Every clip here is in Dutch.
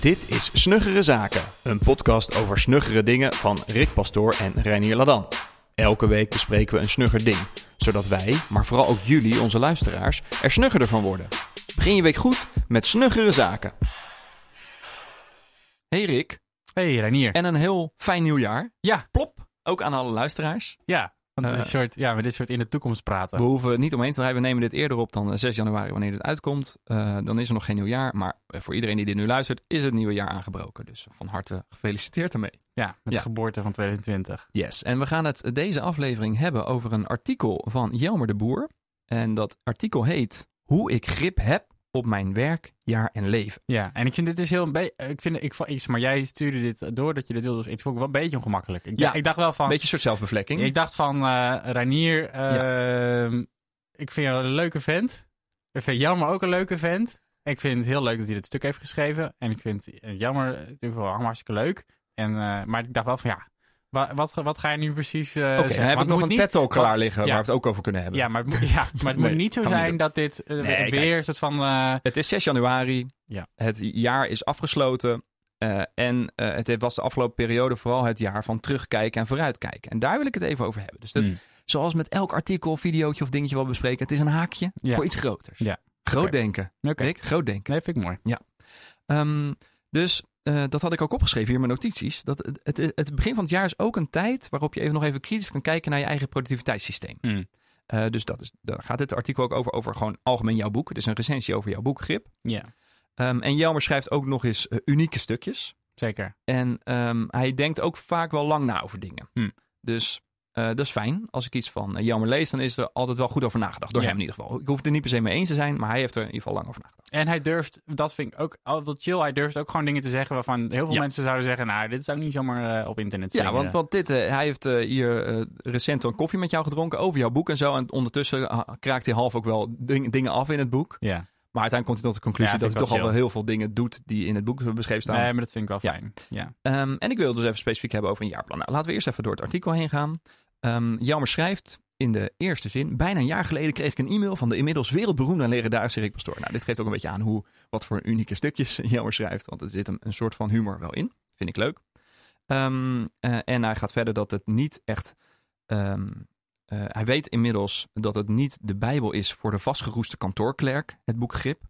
Dit is Snuggere Zaken, een podcast over snuggere dingen van Rick Pastoor en Reinier Ladan. Elke week bespreken we een snugger ding, zodat wij, maar vooral ook jullie, onze luisteraars, er snuggerder van worden. Begin je week goed met Snuggere Zaken. Hey Rick, Hey Reinier. en een heel fijn nieuwjaar. Ja, Plop, ook aan alle luisteraars. ja. Want dit Eh, soort, ja, met dit soort in de toekomst praten. We hoeven niet omheen te draaien. We nemen dit eerder op dan eh, 6 januari wanneer dit uitkomt. Eh, dan is er nog geen nieuwjaar. Maar eh, voor iedereen die dit nu luistert, is het nieuwe jaar aangebroken. Dus van harte gefeliciteerd ermee. Ja, met Ja. de geboorte van 2020. Yes, en we gaan het deze aflevering hebben over een artikel van Jelmer de Boer. En dat artikel heet Hoe ik grip heb op mijn werk, jaar en leven. Ja, en ik vind dit is heel een beetje. Ik vind, ik, ik, maar jij stuurde dit door dat je dit wilde. Dus ik vond het wel een beetje ongemakkelijk. Ik, Ja, ik dacht wel van. Beetje een soort zelfbevlekking. Ik dacht van uh, Reinier. ehm, Ik vind jou een leuke vent. Ik vind Jammer ook een leuke vent. Ik vind het heel leuk dat hij dit stuk heeft geschreven. En ik vind eh, Jammer het is wel hartstikke leuk. En, eh, maar ik dacht wel van ja. Wat, wat, wat ga je nu precies eh Oké, zeggen? dan heb ik nog een niet- TED-talk klaar liggen Ja. waar we het ook over kunnen hebben. Ja, maar het moet, ja, maar het Nee, moet niet zo zijn dat dit eh, Nee, weer een soort van... eh, Het is 6 januari. Ja. Het jaar is afgesloten. en het was de afgelopen periode vooral het jaar van terugkijken en vooruitkijken. En daar wil ik het even over hebben. Dus dat, hmm. zoals met elk artikel, videootje of dingetje wat we bespreken, het is een haakje Ja. voor iets groters. Ja. Groot denken. Oké, Rick, groot denken. nee, vind ik mooi. Ehm, dus eh, dat had ik ook opgeschreven hier in mijn notities. Dat het, het, het begin van het jaar is ook een tijd waarop je even nog even kritisch kan kijken naar je eigen productiviteitssysteem. Hmm. Eh, dus dat is, daar gaat dit artikel ook over, over gewoon algemeen jouw boek. Het is een recensie over jouw boek, Grip. Ja, Ehm, en Jelmer schrijft ook nog eens eh, unieke stukjes. zeker. En ehm, hij denkt ook vaak wel lang na over dingen. Hmm. Dus eh, dat is fijn. Als ik iets van uh, Jelmer lees, dan is er altijd wel goed over nagedacht. Door Ja. hem in ieder geval. Ik hoef het er niet per se mee eens te zijn, maar hij heeft er in ieder geval lang over nagedacht. En hij durft, dat vind ik ook al wat chill, hij durft ook gewoon dingen te zeggen waarvan heel veel Ja. mensen zouden zeggen, nou, dit zou ik niet zomaar eh, op internet Ja, want, want dit, eh, hij heeft eh, hier eh, recent een koffie met jou gedronken over jouw boek en zo. En ondertussen kraakt hij half ook wel ding- dingen af in het boek. Ja, Maar uiteindelijk komt hij tot de conclusie Ja, dat hij toch al wel heel veel dingen doet die in het boek beschreven staan. nee, maar dat vind ik wel fijn. Ja. Ehm, en ik wil dus even specifiek hebben over een jaarplan. Nou, laten we eerst even door het artikel heen gaan. Jelmer schrijft in de eerste zin... Bijna een jaar geleden kreeg ik een e-mail van de inmiddels wereldberoemde en legendarische Rick Pastoor. Nou, dit geeft ook een beetje aan hoe, wat voor unieke stukjes Jelmer schrijft. Want er zit een, een soort van humor wel in. Vind ik leuk. Ehm, eh, en hij gaat verder dat het niet echt... ehm, eh, hij weet inmiddels dat het niet de Bijbel is voor de vastgeroeste kantoorklerk, het boek Grip.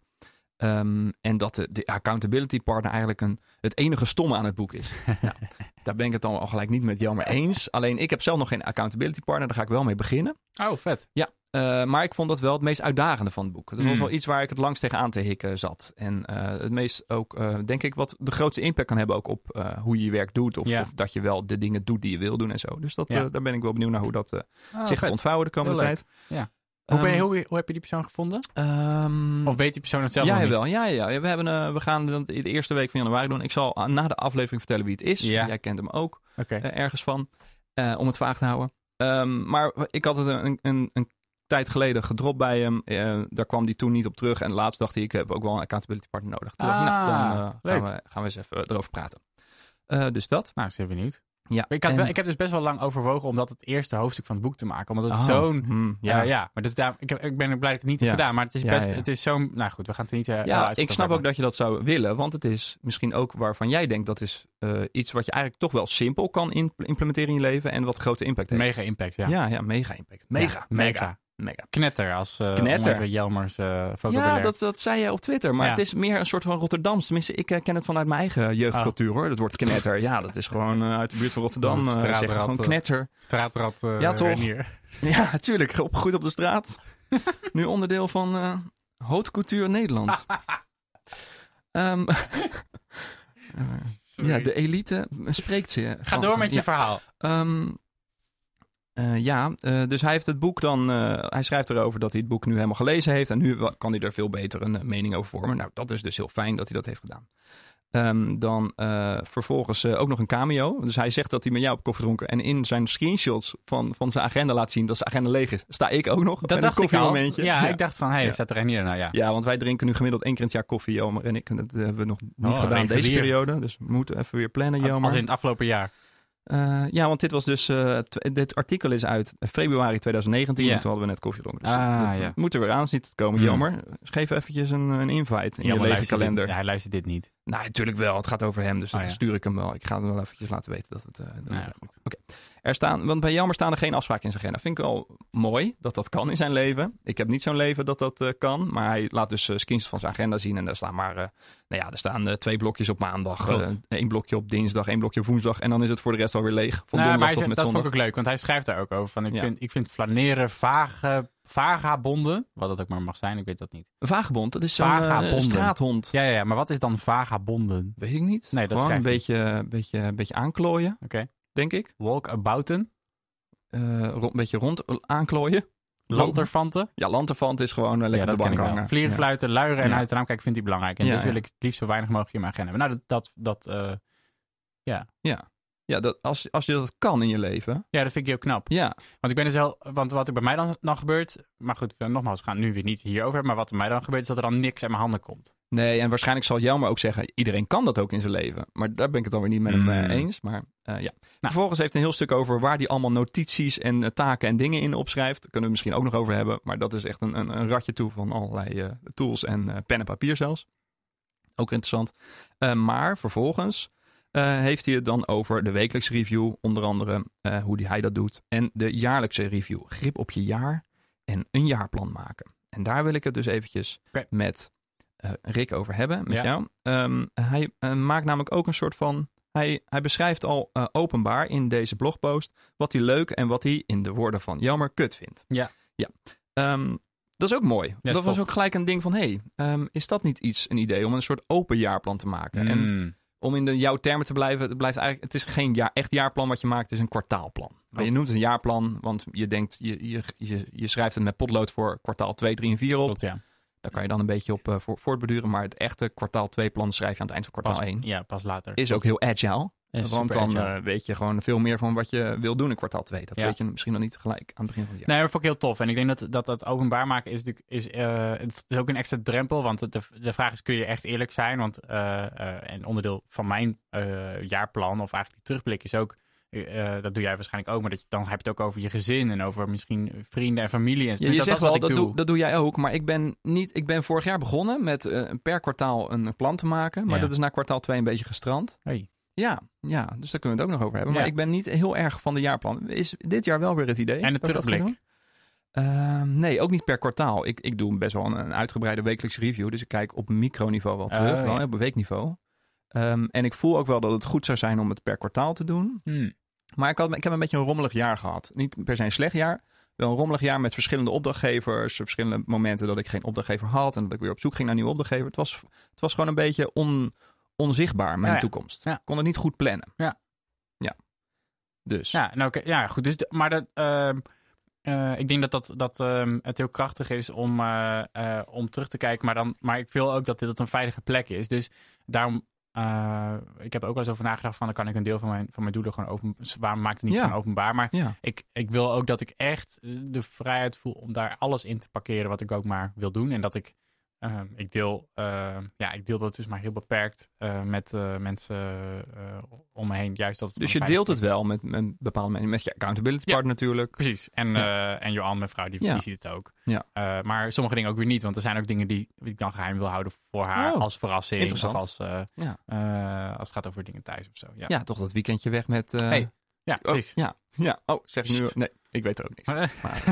En dat de, de accountability partner eigenlijk een, het enige stomme aan het boek is. nou, daar ben ik het dan al gelijk niet met Jelmer eens. Alleen ik heb zelf nog geen accountability partner, daar ga ik wel mee beginnen. Oh, vet. Eh, maar ik vond dat wel het meest uitdagende van het boek. Dat was Hmm. wel iets waar ik het langst tegenaan te hikken zat. En eh, het meest ook, eh, denk ik, wat de grootste impact kan hebben ook op hoe je je werk doet. Of, Ja. of dat je wel de dingen doet die je wil doen en zo. Dus dat, Ja. daar ben ik wel benieuwd naar hoe dat Oh, zich gaat ontvouwen de komende Heel leuk. tijd. Ja. Hoe, ben je, Ehm, hoe, hoe heb je die persoon gevonden? ehm, Of weet die persoon het zelf ja, jawel. Ja, ja, ja. We, hebben, eh, we gaan dat de eerste week van januari doen. Ik zal na de aflevering vertellen wie het is. Ja. Jij kent hem ook eh, ergens van. eh, om het vaag te houden. Ehm, maar ik had het een, een, een tijd geleden gedropt bij hem. Daar kwam hij toen niet op terug. En laatst dacht hij, ik heb ook wel een accountability partner nodig. Toen dacht ik, nou, dan Ah, gaan, we, gaan we eens even erover praten. Dus dat. Nou, ik ben benieuwd. Ja, Ik, had en- wel, ik heb dus best wel lang overwogen om dat het eerste hoofdstuk van het boek te maken. Omdat het Oh, zo'n... hmm, Ja, ja. ja. Maar dus daar, ik, heb, ik ben er blij dat ik het niet heb Ja. gedaan. Maar het is best... ja. Het is zo'n... Nou goed, we gaan het er niet... eh, Ja, ik snap ook dat je dat zou willen. Want het is misschien ook waarvan jij denkt dat is eh, iets wat je eigenlijk toch wel simpel kan implementeren in je leven. En wat grote impact heeft. Mega impact, ja. Ja, ja, mega impact. Mega, mega. Mega. Knetter als uh, Knetter. Jelmers uh, Ja, dat, dat zei je op Twitter. Maar Ja. het is meer een soort van Rotterdams. Tenminste, ik eh, ken het vanuit mijn eigen jeugdcultuur hoor. Dat woord knetter. Ja, dat is gewoon uit de buurt van Rotterdam. Oh, zeggen gewoon knetter. Straatrad uh, Ja, toch? Renier. Ja, natuurlijk. Opgegroeid op de straat. nu onderdeel van eh Haute Couture Nederland. Ehm, eh, ja, de elite spreekt ze. Ga door met je verhaal. Ehm, eh, ja, eh, dus hij heeft het boek dan. eh, hij schrijft erover dat hij het boek nu helemaal gelezen heeft. En nu kan hij er veel beter een mening over vormen. Nou, dat is dus heel fijn dat hij dat heeft gedaan. Ehm, dan vervolgens ook nog een cameo. Dus hij zegt dat hij met jou op koffie dronken. En in zijn screenshots van, van zijn agenda laat zien dat zijn agenda leeg is. Sta ik ook nog. Dat bij een dacht ik al. koffiemomentje. Ja, ik dacht van, hé, hey, Ja. er staat er Renier. Nou ja. Ja, want wij drinken nu gemiddeld één keer in het jaar koffie, Jelmer en ik. En dat hebben we nog niet Oh, gedaan deze periode. Dus we moeten even weer plannen, Als Jelmer. in het afgelopen jaar. Eh, ja, want dit was dus. eh, dit artikel is uit februari 2019. Ja. en Toen hadden we net koffie gedronken. Dus Ah, dat ja. moet er weer aan zien te komen. Hmm. Jammer. Geef eventjes een, een invite in je maar lege luistert kalender. dit- ja, hij luistert dit niet. Nou, natuurlijk wel. Het gaat over hem. Dus Oh, dat ja. stuur ik hem wel. Ik ga hem wel eventjes laten weten dat het. eh, dat ja, goed. Er staan, want bij Jammer staan er geen afspraken in zijn agenda. Vind ik wel mooi dat dat kan in zijn leven. Ik heb niet zo'n leven dat dat eh, kan. Maar hij laat dus eh, screenshots van zijn agenda zien. En daar staan maar, eh, nou ja, er staan eh, twee blokjes op maandag. Eh, één blokje op dinsdag, één blokje op woensdag. En dan is het voor de rest alweer leeg. Van Nou, maar hij tot met dat zondag. vond ik ook leuk, want hij schrijft daar ook over. Van, ik, Ja. vind, ik vind flaneren vage, vagabonden, wat dat ook maar mag zijn, ik weet dat niet. Een vagebond, dat is zo'n eh, straathond. Ja, ja, ja, maar wat is dan vagabonden? Weet ik niet. Nee, dat Gewoon een beetje, beetje, een beetje aanklooien, Oké. denk ik. Walkabouten, rond, een beetje rond aanklooien. Lanterfanten. Ja, lanterfant is gewoon eh, lekker ja, dat de bank hangen. Ja. fluiten, luieren en Ja. uit het raam kijken vind ik belangrijk. En Ja, dus wil ja. ik het liefst zo weinig mogelijk in mijn agenda hebben. Nou, dat, dat, dat, eh, Ja, dat, als, als je dat kan in je leven. ja, dat vind ik heel knap. Ja, Want ik ben dus wel, want wat er bij mij dan, dan gebeurt, maar goed, eh, nogmaals, we gaan nu weer niet hierover maar wat er bij mij dan gebeurt, is dat er dan niks uit mijn handen komt. Nee, en waarschijnlijk zal Jelmer ook zeggen: iedereen kan dat ook in zijn leven. Maar daar ben ik het dan weer niet met hem eh, Mm. eens. Maar eh, ja. Vervolgens heeft hij een heel stuk over waar hij allemaal notities en taken en dingen in opschrijft. Daar kunnen we misschien ook nog over hebben. Maar dat is echt een, een, een ratje toe van allerlei tools en pen en papier zelfs. Ook interessant. Maar vervolgens eh, heeft hij het dan over de wekelijkse review, onder andere eh, hoe die hij dat doet. En de jaarlijkse review. Grip op je jaar en een jaarplan maken. En daar wil ik het dus eventjes met eh, Rick over hebben, met Ja. jou. Ehm, hij maakt namelijk ook een soort van. Hij, hij beschrijft al openbaar in deze blogpost wat hij leuk en wat hij in de woorden van Jammer kut vindt. Ja. ja. Ehm, dat is ook mooi. dat was ook gelijk een ding van: hey, ehm, is dat niet iets, een idee om een soort open jaarplan te maken? En Mm. Om in de, jouw termen te blijven, het, blijft eigenlijk, het is geen jaar, echt jaarplan wat je maakt, het is een kwartaalplan. Maar je noemt het een jaarplan, want je denkt, je, je, je, je schrijft het met potlood voor kwartaal 2, 3 en 4 op. Klopt, ja. Daar kan je dan een beetje op eh, voor, voortbeduren. Maar het echte kwartaal 2 plan schrijf je aan het eind van Pas, kwartaal 1. ja, pas later. Is ook heel agile. Want dan eh, weet je gewoon veel meer van wat je wil doen in kwartaal 2. Dat Ja. weet je misschien nog niet gelijk aan het begin van het jaar. Nee, dat vond ik heel tof. En ik denk dat dat, dat openbaar maken is is, eh, het is ook een extra drempel. Want de, de vraag is, kun je echt eerlijk zijn? Want eh, eh, en onderdeel van mijn jaarplan, of eigenlijk die terugblik, is ook... dat doe jij waarschijnlijk ook, maar dat je, dan heb je het ook over je gezin en over misschien vrienden en familie. En Ja, dus je dat, zegt dat wel, doe, dat doe jij ook. Maar ik ben, niet, ik ben vorig jaar begonnen met per kwartaal een plan te maken. Maar Ja. dat is na kwartaal 2 een beetje gestrand. Hey. Ja, ja, dus daar kunnen we het ook nog over hebben. Maar Ja. ik ben niet heel erg van de jaarplan. Is dit jaar wel weer het idee? En de ga terugblik? Ehm, nee, ook niet per kwartaal. Ik, ik doe best wel een, een uitgebreide wekelijkse review. Dus ik kijk op microniveau wel Oh, terug. wel op weekniveau. Ehm, en ik voel ook wel dat het goed zou zijn om het per kwartaal te doen. Hmm. Maar ik, had, ik heb een beetje een rommelig jaar gehad. Niet per se een slecht jaar. Wel een rommelig jaar met verschillende opdrachtgevers. Verschillende momenten dat ik geen opdrachtgever had. En dat ik weer op zoek ging naar een nieuwe opdrachtgever. Het was, het was gewoon een beetje on, onzichtbaar, mijn Ja, ja. toekomst. Ja. Ik kon het niet goed plannen. Ja. Ja. Dus. Ja, nou, oké, ja, goed. Dus, de- maar dat, ehm, eh, ik denk dat, dat, dat ehm, het heel krachtig is om, eh, eh, om terug te kijken. Maar, dan, maar ik wil ook dat dit een veilige plek is. Dus daarom, eh, ik heb ook wel eens over nagedacht van... dan kan ik een deel van mijn, van mijn doelen gewoon open... Waarom maakt het niet Ja. gewoon openbaar? Maar Ja. ik, ik wil ook dat ik echt de vrijheid voel om daar alles in te parkeren... wat ik ook maar wil doen. En dat ik... ehm, ik, deel, ehm, ja, ik deel dat dus maar heel beperkt eh, met eh, mensen eh, om me heen. Juist dat het Dus je deelt het is. wel met, met bepaalde mensen. Met je accountability Ja. partner natuurlijk. Precies. En, Ja. en Johan, mijn vrouw, die, Ja. die ziet het ook. Ja. Maar sommige dingen ook weer niet. Want er zijn ook dingen die, ik dan geheim wil houden voor haar. Oh, als verrassing. Of als, als het gaat over dingen thuis of zo. Ja, toch dat weekendje weg met... Hey, ja oh, precies. ja, ja. Oh, zeg nu... Nee, ik weet er ook niks. Maar, Maar,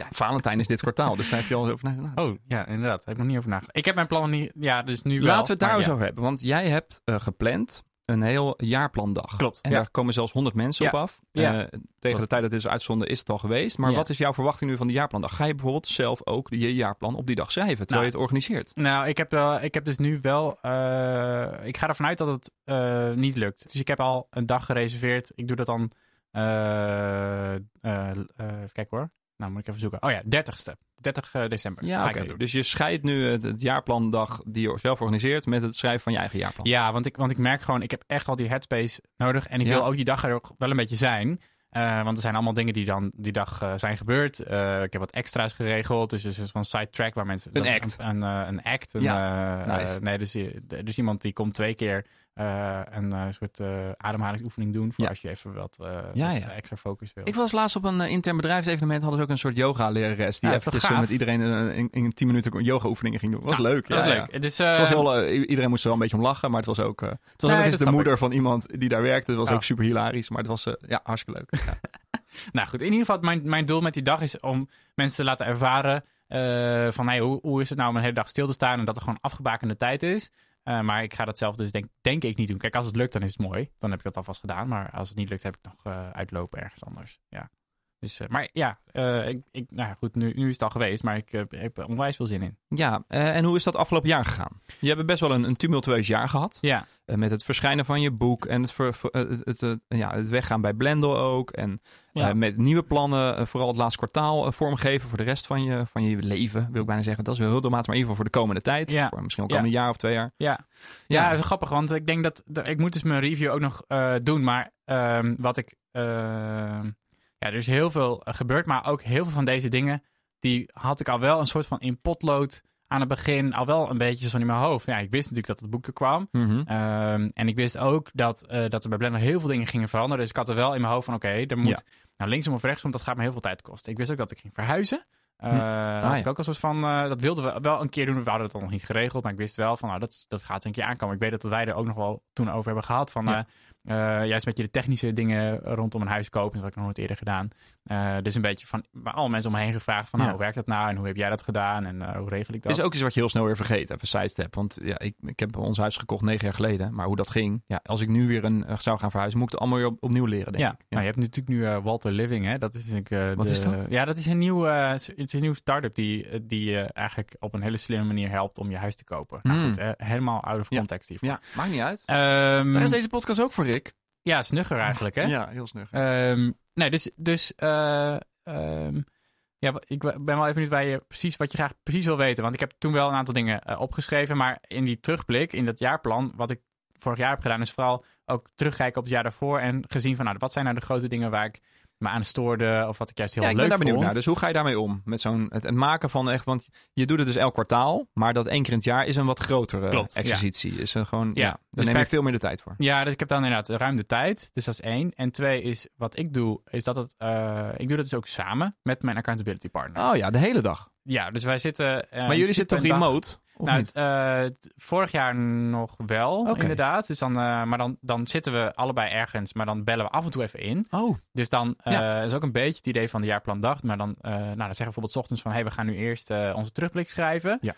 ja, Valentijn is dit kwartaal, dus daar heb je al over nagedacht. oh, ja, inderdaad. Daar heb ik nog niet over nagedacht. Ik heb mijn plannen niet... Ja, dus nu wel. Laten we het daar eens ja. over hebben. Want jij hebt eh, gepland een heel jaarplandag. Klopt, En ja. daar komen zelfs 100 mensen Ja. op af. Ja. Eh, tegen de tijd dat dit is uitzonden is het al geweest. Maar wat is jouw verwachting nu van die jaarplandag? Ga je bijvoorbeeld zelf ook je jaarplan op die dag schrijven, terwijl Nou, je het organiseert? Nou, ik heb, wel, ik heb dus nu wel. eh, ik ga ervan uit dat het eh, niet lukt. Dus ik heb al een dag gereserveerd. Ik doe dat dan. eh, eh, eh, even kijken hoor. Nou, moet ik even zoeken. Oh ja, 30ste. 30 december. Ja, oké. Dus je scheidt nu het, het jaarplandag die je zelf organiseert met het schrijven van je eigen jaarplan. Ja, want ik, want ik merk gewoon, ik heb echt al die headspace nodig. En ik Ja. wil ook die dag er ook wel een beetje zijn. Eh, want er zijn allemaal dingen die dan die dag eh, zijn gebeurd. Eh, ik heb wat extra's geregeld. Dus er is van sidetrack waar mensen... Een act. Een, een, eh, een act. Een, Ja, eh, nice. eh, nee, dus, eh, dus iemand die komt twee keer eh, een soort eh, ademhalingsoefening doen. Voor Ja. als je even wat, Ja, wat ja. extra focus wil. Ik was laatst op een intern bedrijfsevenement, hadden ze ook een soort yoga-lerares. Die gaaf? met iedereen in, in 10 minuten yoga-oefeningen ging doen. Was leuk. dat ja, leuk. Dus, Het was heel, iedereen moest er wel een beetje om lachen, maar het was ook, het was Nee, ook eens de moeder van iemand die daar werkte. Het was ook super hilarisch, maar het was ja, hartstikke leuk. Nou goed, in ieder geval, mijn, mijn doel met die dag is om mensen te laten ervaren van hey, hoe, hoe is het nou om een hele dag stil te staan en dat er gewoon afgebakende tijd is. Eh, maar ik ga dat zelf dus denk, denk ik niet doen. Kijk, als het lukt, dan is het mooi. Dan heb ik dat alvast gedaan. Maar als het niet lukt, heb ik nog eh, uitlopen ergens anders. Ja. Dus, eh, maar ja, eh, ik, ik, nou ja, goed, nu, nu is het al geweest, maar ik eh, heb er onwijs veel zin in. ja, en hoe is dat afgelopen jaar gegaan? Je hebt best wel een, een tumultueus jaar gehad. Ja, met het verschijnen van je boek en het, ver- het, het, ja, het weggaan bij Blendel ook. En Ja. met nieuwe plannen, vooral het laatste kwartaal vormgeven voor de rest van je, van je leven, wil ik bijna zeggen. Dat is wel heel dramatisch, maar in ieder geval voor de komende tijd. Ja. Voor misschien wel Ja. komende jaar of twee jaar. ja. Ja, dat is grappig, want ik denk dat, dat- ik moet dus mijn review ook nog doen, maar ehm, wat ik, ehm, ja, er is heel veel eh, gebeurd, maar ook heel veel van deze dingen, die had ik al wel een soort van in potlood aan het begin, al wel een beetje zo in mijn hoofd. Ja, ik wist natuurlijk dat het boek er kwam, Mhm. Ehm, en ik wist ook dat, eh, dat er bij Blender heel veel dingen gingen veranderen, dus ik had er wel in mijn hoofd van, oké, er moet Ja. nou, linksom of rechtsom, dat gaat me heel veel tijd kosten. Ik wist ook dat ik ging verhuizen. Eh Hm. had ja. ik ook een soort van, dat wilden we wel een keer doen. We hadden het al nog niet geregeld, maar ik wist wel van, nou, dat, dat gaat een keer aankomen. Ik weet dat wij er ook nog wel toen over hebben gehad. Van, Ja. Eh, juist met je de technische dingen rondom een huis kopen. Dat had ik nog nooit eerder gedaan. Eh, dus een beetje van, alle mensen om me heen gevraagd van, nou, Ja. hoe werkt dat nou? En hoe heb jij dat gedaan? En eh, hoe regel ik dat? is ook iets wat je heel snel weer vergeet. Even sidestep. Want ja, ik, ik heb ons huis gekocht negen jaar geleden. Maar hoe dat ging. Ja, als ik nu weer een, zou gaan verhuizen, moet ik het allemaal weer op- opnieuw leren. Denk ja, ik. Nou, je hebt natuurlijk nu Walter Living, hè? Dat is natuurlijk, Wat de- is dat? Ja, dat is een nieuw, het is een nieuw start-up die, die je eigenlijk op een hele slimme manier helpt om je huis te kopen. Nou Hmm. goed, helemaal out of Ja. context hiervoor. Ja, maakt niet uit. Daar is deze podcast ook voor, Rick. Ja, snugger eigenlijk, hè? Ja, heel snug. Ehm, nee, dus, dus eh, ehm, ja, ik ben wel even benieuwd waar je precies wat je graag precies wil weten. Want ik heb toen wel een aantal dingen eh, opgeschreven, maar in die terugblik, in dat jaarplan, wat ik vorig jaar heb gedaan, is vooral ook terugkijken op het jaar daarvoor en gezien van, nou, wat zijn nou de grote dingen waar ik me aan stoorde of wat ik juist heel Ja, ik leuk ben daar benieuwd vond. naar. Dus hoe ga je daarmee om? Met zo'n het, het maken van echt, want je doet het dus elk kwartaal, maar dat één keer in het jaar is een wat grotere Klopt, ja. Is een gewoon, ja, Ja, daar dus neem je veel meer de tijd voor. Ja, dus ik heb dan inderdaad ruim de tijd. Dus dat is één. En twee is, wat ik doe, is dat het, eh, ik doe dat dus ook samen met mijn accountability partner. Oh ja, de hele dag. Ja, dus wij zitten... eh, maar jullie zitten toch dag- remote? Nou, eh, vorig jaar nog wel, inderdaad. Dus dan, eh, maar dan, dan zitten we allebei ergens, maar dan bellen we af en toe even in. Oh, Dus dan eh, Ja. is ook een beetje het idee van de jaarplandag. Maar dan, nou, dan zeggen we bijvoorbeeld 's ochtends van... hey, we gaan nu eerst onze terugblik schrijven. Ja.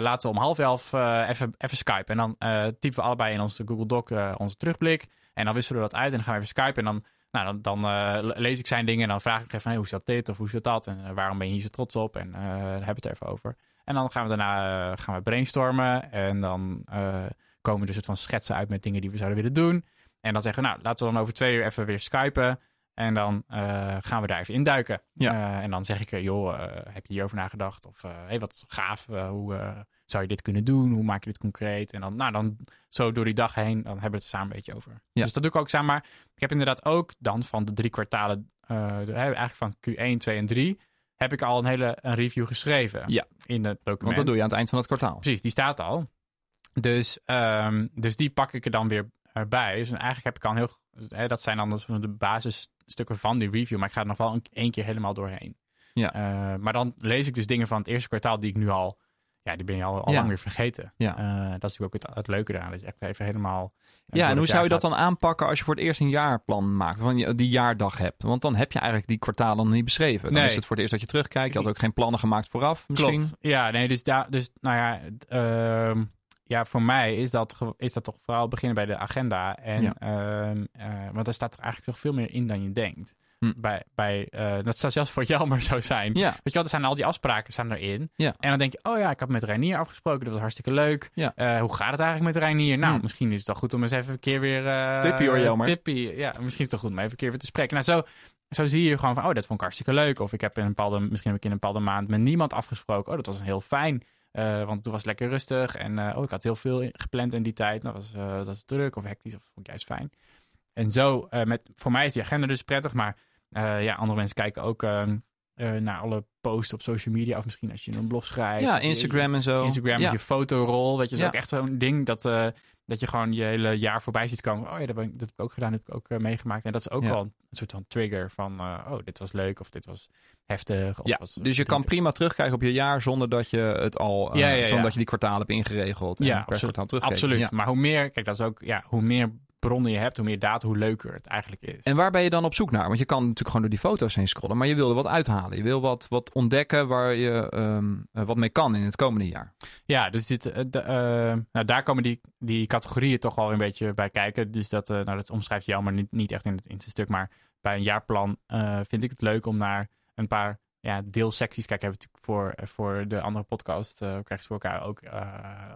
Laten we om half elf even, even skypen. En dan typen we allebei in onze Google Doc onze terugblik. En dan wisselen we dat uit en dan gaan we even skypen. En dan, nou, dan, dan le- lees ik zijn dingen en dan vraag ik even van... Hey, hoe zat dit of hoe zat dat? En waarom ben je hier zo trots op? En daar hebben we het even over. En dan gaan we daarna eh, gaan we brainstormen. En dan eh, komen er een soort van schetsen uit met dingen die we zouden willen doen. En dan zeggen we, nou, laten we dan over twee uur even weer skypen. En dan eh, gaan we daar even induiken. Ja. En dan zeg ik, joh, heb je hierover nagedacht? Of, hé, hey, wat gaaf, hoe zou je dit kunnen doen? Hoe maak je dit concreet? En dan, nou, dan zo door die dag heen, dan hebben we het er samen een beetje over. Ja. Dus dat doe ik ook samen. Maar ik heb inderdaad ook dan van de drie kwartalen, eigenlijk van Q1, 2 en 3, heb ik al een hele een review geschreven Ja. in het document. want dat doe je aan het eind van het kwartaal. Precies, die staat al. Dus, ehm, dus die pak ik er dan weer erbij. Dus eigenlijk heb ik al heel... Hè, dat zijn dan de basisstukken van die review. Maar ik ga er nog wel een, één keer helemaal doorheen. Ja. Eh, maar dan lees ik dus dingen van het eerste kwartaal die ik nu al... Ja, die ben je al, al Ja. lang weer vergeten. Ja. Eh, dat is natuurlijk ook het, het leuke eraan. Dat je echt even helemaal... Ja, en hoe zou je dat dan aanpakken als je voor het eerst een jaarplan maakt? Van je die jaardag hebt. Want dan heb je eigenlijk die kwartalen nog niet beschreven. Dan Nee. is het voor het eerst dat je terugkijkt. Je had ook geen plannen gemaakt vooraf misschien. Klopt. Ja, nee, dus daar, dus nou ja, ehm, ja, voor mij is dat, ge- is dat toch vooral beginnen bij de agenda. En, Ja. ehm, eh, want daar staat er eigenlijk nog veel meer in dan je denkt. Hm. Bij, bij, eh, dat zou zelfs voor jou maar zo zijn. Ja, Weet je wel, er zijn al die afspraken staan erin. Ja. En dan denk je, oh ja, ik had met Reinier afgesproken, dat was hartstikke leuk. Ja. Eh, hoe gaat het eigenlijk met Reinier? Nou, Hm. misschien is het toch goed om eens even een keer weer... eh, Tippie hoor, Jelmer. Tippie, ja, misschien is het toch goed om even een keer weer te spreken. Nou, zo, zo zie je gewoon van, oh, dat vond ik hartstikke leuk. Of ik heb in een bepaalde, misschien heb ik in een bepaalde maand met niemand afgesproken. Oh, dat was heel fijn. Eh, want toen was het lekker rustig. En eh, oh, ik had heel veel gepland in die tijd. Nou, was, eh, dat was druk of hectisch of vond ik juist fijn. En zo, eh, met, voor mij is die agenda dus prettig. Maar eh, ja, andere mensen kijken ook ehm, eh, naar alle posts op social media. Of misschien als je een blog schrijft. ja je- Instagram en zo. Instagram ja. met je fotorol. Weet je, is Ja. ook echt zo'n ding dat... eh, dat je gewoon je hele jaar voorbij ziet komen. Oh ja, dat, ben ik, dat heb ik ook gedaan, dat heb ik ook eh, meegemaakt. En dat is ook wel een soort van trigger van, eh, oh, dit was leuk of dit was heftig. Of Ja, was dus je kan prima terugkijken op je jaar zonder dat je het al, eh, Ja, ja, zonder dat je die kwartaal hebt ingeregeld. En Ja, per absoluut. terugkijken. Absoluut. Maar hoe meer, kijk, dat is ook, ja, hoe meer bronnen je hebt, hoe meer data, hoe leuker het eigenlijk is. En waar ben je dan op zoek naar? Want je kan natuurlijk gewoon door die foto's heen scrollen, maar je wil er wat uithalen. Je wil wat, wat ontdekken waar je ehm, eh, wat mee kan in het komende jaar. Ja, dus dit, eh, de, eh, nou, daar komen die, die categorieën toch wel een beetje bij kijken. Dus dat, eh, nou, dat omschrijft Jan, maar niet, niet echt in het, in het stuk. Maar bij een jaarplan vind ik het leuk om naar een paar ja, deelsecties... Kijk, hebben we natuurlijk voor, voor de andere podcast... eh krijg je voor elkaar ook,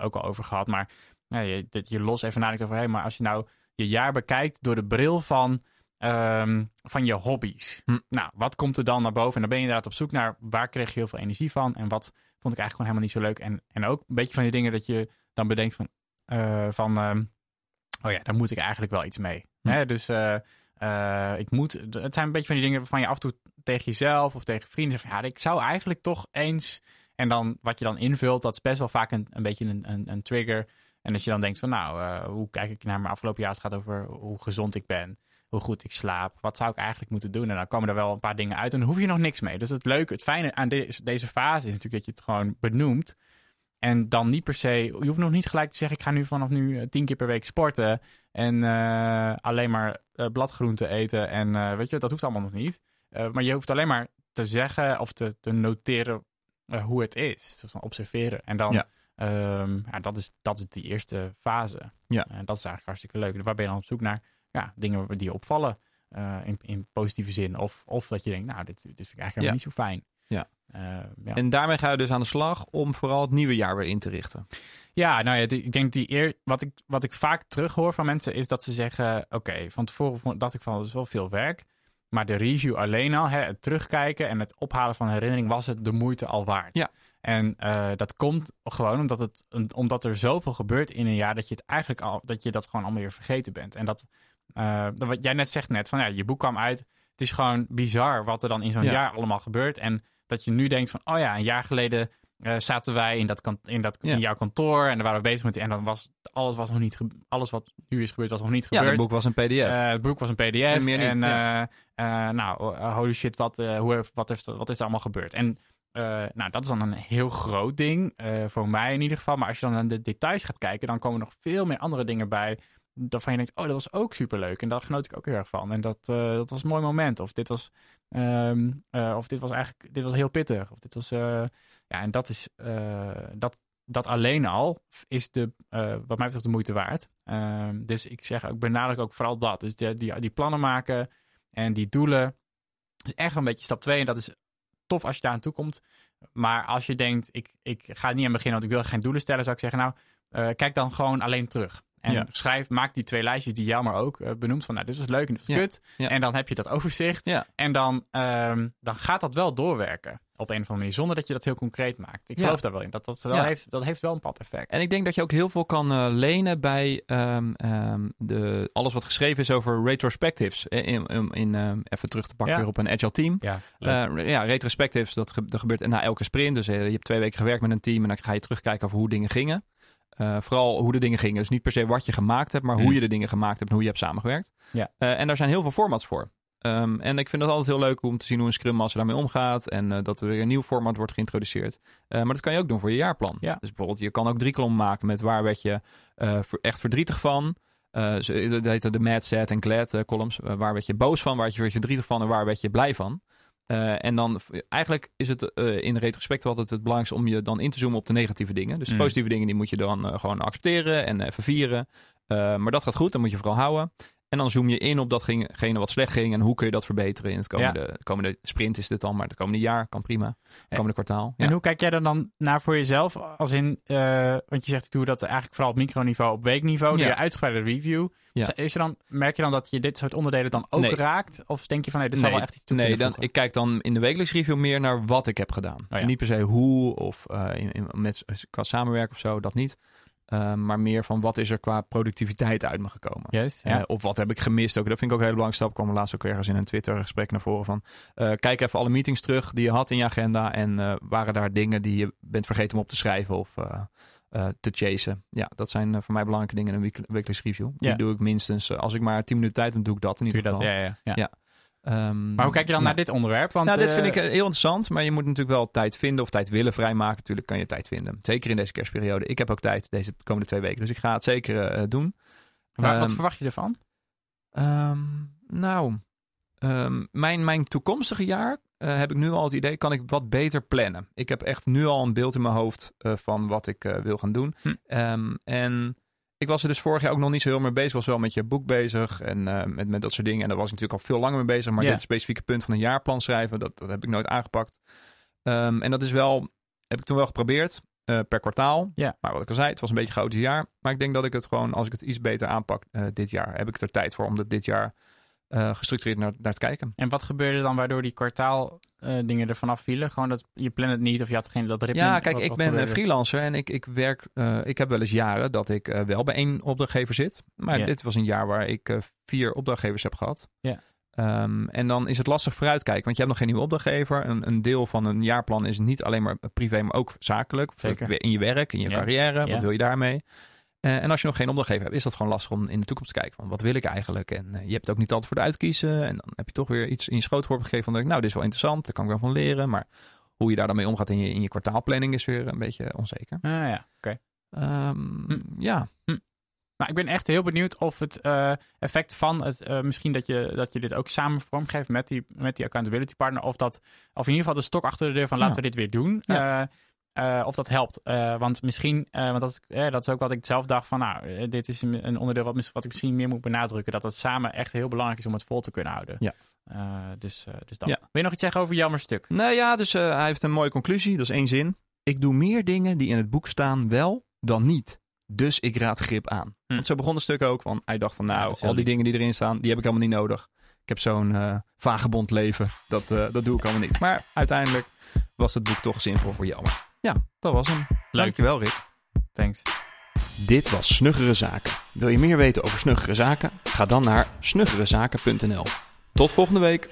ook al over gehad. Maar ja, je, dat je los even nadenkt over... Hey, maar als je nou je jaar bekijkt door de bril van, ehm, van je hobby's. Hm. Nou, wat komt er dan naar boven? En dan ben je inderdaad op zoek naar... waar kreeg je heel veel energie van? En wat vond ik eigenlijk gewoon helemaal niet zo leuk. En, en ook een beetje van die dingen dat je dan bedenkt van, eh, van ehm, oh ja, daar moet ik eigenlijk wel iets mee. Hm. Hè? Dus eh, eh, ik moet, het zijn een beetje van die dingen waarvan je af en toe tegen jezelf of tegen vrienden zegt van, ja, ik zou eigenlijk toch eens, en dan wat je dan invult, dat is best wel vaak een, een beetje een, een, een trigger. En als je dan denkt van, nou, eh, hoe kijk ik naar mijn afgelopen jaar? Het gaat over hoe gezond ik ben, hoe goed ik slaap. Wat zou ik eigenlijk moeten doen? En dan komen er wel een paar dingen uit en dan hoef je nog niks mee. Dus het leuke, het fijne aan deze, deze fase is natuurlijk dat je het gewoon benoemt. En dan niet per se, je hoeft nog niet gelijk te zeggen, ik ga nu vanaf nu eh, tien keer per week sporten. En eh, alleen maar eh, bladgroenten eten. En weet je, dat hoeft allemaal nog niet. Maar je hoeft alleen maar te zeggen of te, te noteren hoe het is. Dus observeren. En dan, Ja. Ehm, ja, dat, is, dat is die eerste fase. Ja. En dat is eigenlijk hartstikke leuk. Waar ben je dan op zoek naar? Ja, dingen die je opvallen eh, in, in positieve zin. Of, of dat je denkt, nou, dit, dit vind ik eigenlijk niet zo fijn. Ja. Eh, ja. En daarmee ga je dus aan de slag om vooral het nieuwe jaar weer in te richten. Ja, nou ja, ik denk die eer, wat ik, wat ik vaak terughoor van mensen is dat ze zeggen: Oké, van tevoren dacht ik van dat is wel veel werk. Maar de review alleen al, hè, het terugkijken en het ophalen van herinnering, was het de moeite al waard. Ja. En eh, dat komt gewoon omdat, het, omdat er zoveel gebeurt in een jaar dat je het eigenlijk al, dat je dat gewoon allemaal weer vergeten bent. En dat, eh, dat wat jij net zegt net, van ja, je boek kwam uit. Het is gewoon bizar wat er dan in zo'n Ja. jaar allemaal gebeurt. En dat je nu denkt van, oh ja, een jaar geleden eh, zaten wij in, dat in, dat, Ja. in jouw kantoor en dan waren we bezig met die, en dan was alles was nog niet alles wat nu is gebeurd was nog niet Ja, gebeurd. het boek was een pdf. Het boek was een pdf En meer niet, en ja. nou holy shit wat hoe, wat, heeft, wat is er allemaal gebeurd en eh, nou dat is dan een heel groot ding eh, voor mij in ieder geval maar als je dan naar de details gaat kijken dan komen er nog veel meer andere dingen bij waarvan je denkt oh dat was ook superleuk en daar genoot ik ook heel erg van en dat, eh, dat was een mooi moment of dit was ehm, eh, of dit was eigenlijk dit was heel pittig of dit was ja en dat is dat dat alleen al is de, wat mij betreft de moeite waard. Ehm, dus ik zeg ook, benadruk ook vooral dat. Dus die, die, plannen maken en die doelen is echt een beetje stap 2. En dat is tof als je daar aan toe komt. Maar als je denkt, ik, ik ga er niet aan beginnen, want ik wil geen doelen stellen, zou ik zeggen, nou, eh, kijk dan gewoon alleen terug. En Ja. schrijf, maak die twee lijstjes die Jelmer ook eh, benoemt. Van, nou, dit was leuk en dit was Ja. kut. Ja. En dan heb je dat overzicht. En dan, ehm, dan gaat dat wel doorwerken. Op een of andere manier. Zonder dat je dat heel concreet maakt. Ik Ja. geloof daar wel in. Dat, dat, wel Ja. heeft, dat heeft wel een pad effect. En ik denk dat je ook heel veel kan eh, lenen bij ehm, ehm, de, alles wat geschreven is over retrospectives. Eh, In, in, in, ehm, even terug te pakken Ja. weer op een agile team. Ja. Eh, ja, retrospectives, dat, ge- dat gebeurt na elke sprint. Dus eh, je hebt twee weken gewerkt met een team en dan ga je terugkijken over hoe dingen gingen. Eh, vooral hoe de dingen gingen. Dus niet per se wat je gemaakt hebt, maar hoe Hmm. je de dingen gemaakt hebt en hoe je hebt samengewerkt. Ja. Eh, en daar zijn heel veel formats voor. Ehm, en ik vind het altijd heel leuk om te zien hoe een Scrum Master daarmee omgaat. En eh, dat er weer een nieuw format wordt geïntroduceerd. Eh, maar dat kan je ook doen voor je jaarplan. Ja. Dus bijvoorbeeld, je kan ook drie kolommen maken met waar werd je eh, echt verdrietig van. Dat heette de mad, sad en glad columns. Waar werd je boos van, waar werd je verdrietig van en waar werd je blij van. En dan eigenlijk is het eh, in retrospect altijd het belangrijkste om je dan in te zoomen op de negatieve dingen. Dus de Mm. positieve dingen die moet je dan gewoon accepteren en even vieren. Maar dat gaat goed, dat moet je vooral houden. En dan zoom je in op datgene wat slecht ging en hoe kun je dat verbeteren in het komende, komende sprint is dit dan, maar het komende jaar kan prima. Het komende kwartaal. Ja. En hoe kijk jij er dan naar voor jezelf? Als in, eh, want je zegt ik doe dat eigenlijk vooral op microniveau, op weekniveau, Ja. je uitgebreide review. Ja. Is er dan, merk je dan dat je dit soort onderdelen dan ook Nee. raakt? Of denk je van nee, dit Nee, wel echt iets toe Nee, dan, ik kijk dan in de wekelijks review meer naar wat ik heb gedaan. Oh. Niet per se hoe of eh, in, in- met, qua samenwerken of zo, dat niet. Eh, maar meer van wat is er qua productiviteit uit me gekomen. Juist, Eh, of wat heb ik gemist ook. Dat vind ik ook een hele belangrijke stap. kwam laatst ook ergens in een Twitter gesprek naar voren van... eh, kijk even alle meetings terug die je had in je agenda. En eh, waren daar dingen die je bent vergeten om op te schrijven? Of, te chasen. Ja, dat zijn voor mij belangrijke dingen in een wekelijks review. Die doe ik minstens, als ik maar 10 minuten tijd heb, doe ik dat in ieder dat? geval. Ja, ja, ja. Ja. Ehm, Maar hoe kijk je dan ja. naar dit onderwerp? Want, nou, dit eh, vind ik eh, heel interessant, maar je moet natuurlijk wel tijd vinden of tijd willen vrijmaken. Natuurlijk kan je tijd vinden. Zeker in deze kerstperiode. Ik heb ook tijd deze komende twee weken, dus ik ga het zeker eh, doen. waar- wat ehm, verwacht je ervan? Ehm, nou, mijn, mijn toekomstige jaar heb ik nu al het idee, kan ik wat beter plannen. Ik heb echt nu al een beeld in mijn hoofd van wat ik wil gaan doen. Hm. En ik was er dus vorig jaar ook nog niet zo heel mee bezig. Ik was wel met je boek bezig en eh, met, met dat soort dingen. En daar was ik natuurlijk al veel langer mee bezig. Maar dit specifieke punt van een jaarplan schrijven, dat, dat heb ik nooit aangepakt. Ehm, en dat is wel, heb ik toen wel geprobeerd. eh, per kwartaal. Maar wat ik al zei, het was een beetje een chaotisch jaar. Maar ik denk dat ik het gewoon, als ik het iets beter aanpak eh, dit jaar, heb ik er tijd voor om dat dit jaar eh, gestructureerd naar, naar te kijken. En wat gebeurde dan waardoor die kwartaal eh, dingen er vanaf vielen? Gewoon dat je plant het niet of je had geen dat ritme. Ja, kijk, Wat- ik wat ben gebeurde? freelancer en ik, ik werk. eh, ik heb wel eens jaren dat ik wel bij één opdrachtgever zit. Maar dit was een jaar waar ik vier opdrachtgevers heb gehad. Ja. Ehm, en dan is het lastig vooruitkijken, want je hebt nog geen nieuwe opdrachtgever. Een, een deel van een jaarplan is niet alleen maar privé, maar ook zakelijk. Zeker. In je werk, in je Ja. carrière. Wat wil je daarmee? Eh, en als je nog geen opdrachtgever hebt, is dat gewoon lastig om in de toekomst te kijken. Van wat wil ik eigenlijk? En eh, je hebt het ook niet altijd voor de uitkiezen. En dan heb je toch weer iets in je schootworp gegeven van, nou, dit is wel interessant. Daar kan ik wel van leren. Maar hoe je daar dan mee omgaat in je, in je kwartaalplanning is weer een beetje onzeker. Ah, ja, oké. Ehm, Hm. Ja, Nou, ik ben echt heel benieuwd of het eh, effect van het, misschien dat je, dat je dit ook samen vormgeeft met die, met die accountability partner, of dat, of in ieder geval de stok achter de deur van laten Ja. we dit weer doen, Ja. Eh, of dat helpt. Eh, want misschien, eh, want dat, eh, dat is ook wat ik zelf dacht van, nou, dit is een, een onderdeel wat, wat ik misschien meer moet benadrukken, dat het samen echt heel belangrijk is om het vol te kunnen houden. Ja. Dus, dus dat. Ja. Wil je nog iets zeggen over Jammer Stuk? nou ja, dus hij heeft een mooie conclusie. Dat is één zin. Ik doe meer dingen die in het boek staan wel dan niet. Dus ik raad grip aan. Hm. Want zo begon het stuk ook. Want hij dacht van nou, dat al die lief. dingen die erin staan, die heb ik helemaal niet nodig. Ik heb zo'n vagebond leven. Dat, dat doe ik allemaal niet. Maar uiteindelijk was het boek toch zinvol voor Jelmer. Ja, dat was hem. Dankjewel Rick. Thanks. Dit was Snuggere Zaken. Wil je meer weten over Snuggere Zaken? Ga dan naar snuggerezaken.nl. Tot volgende week.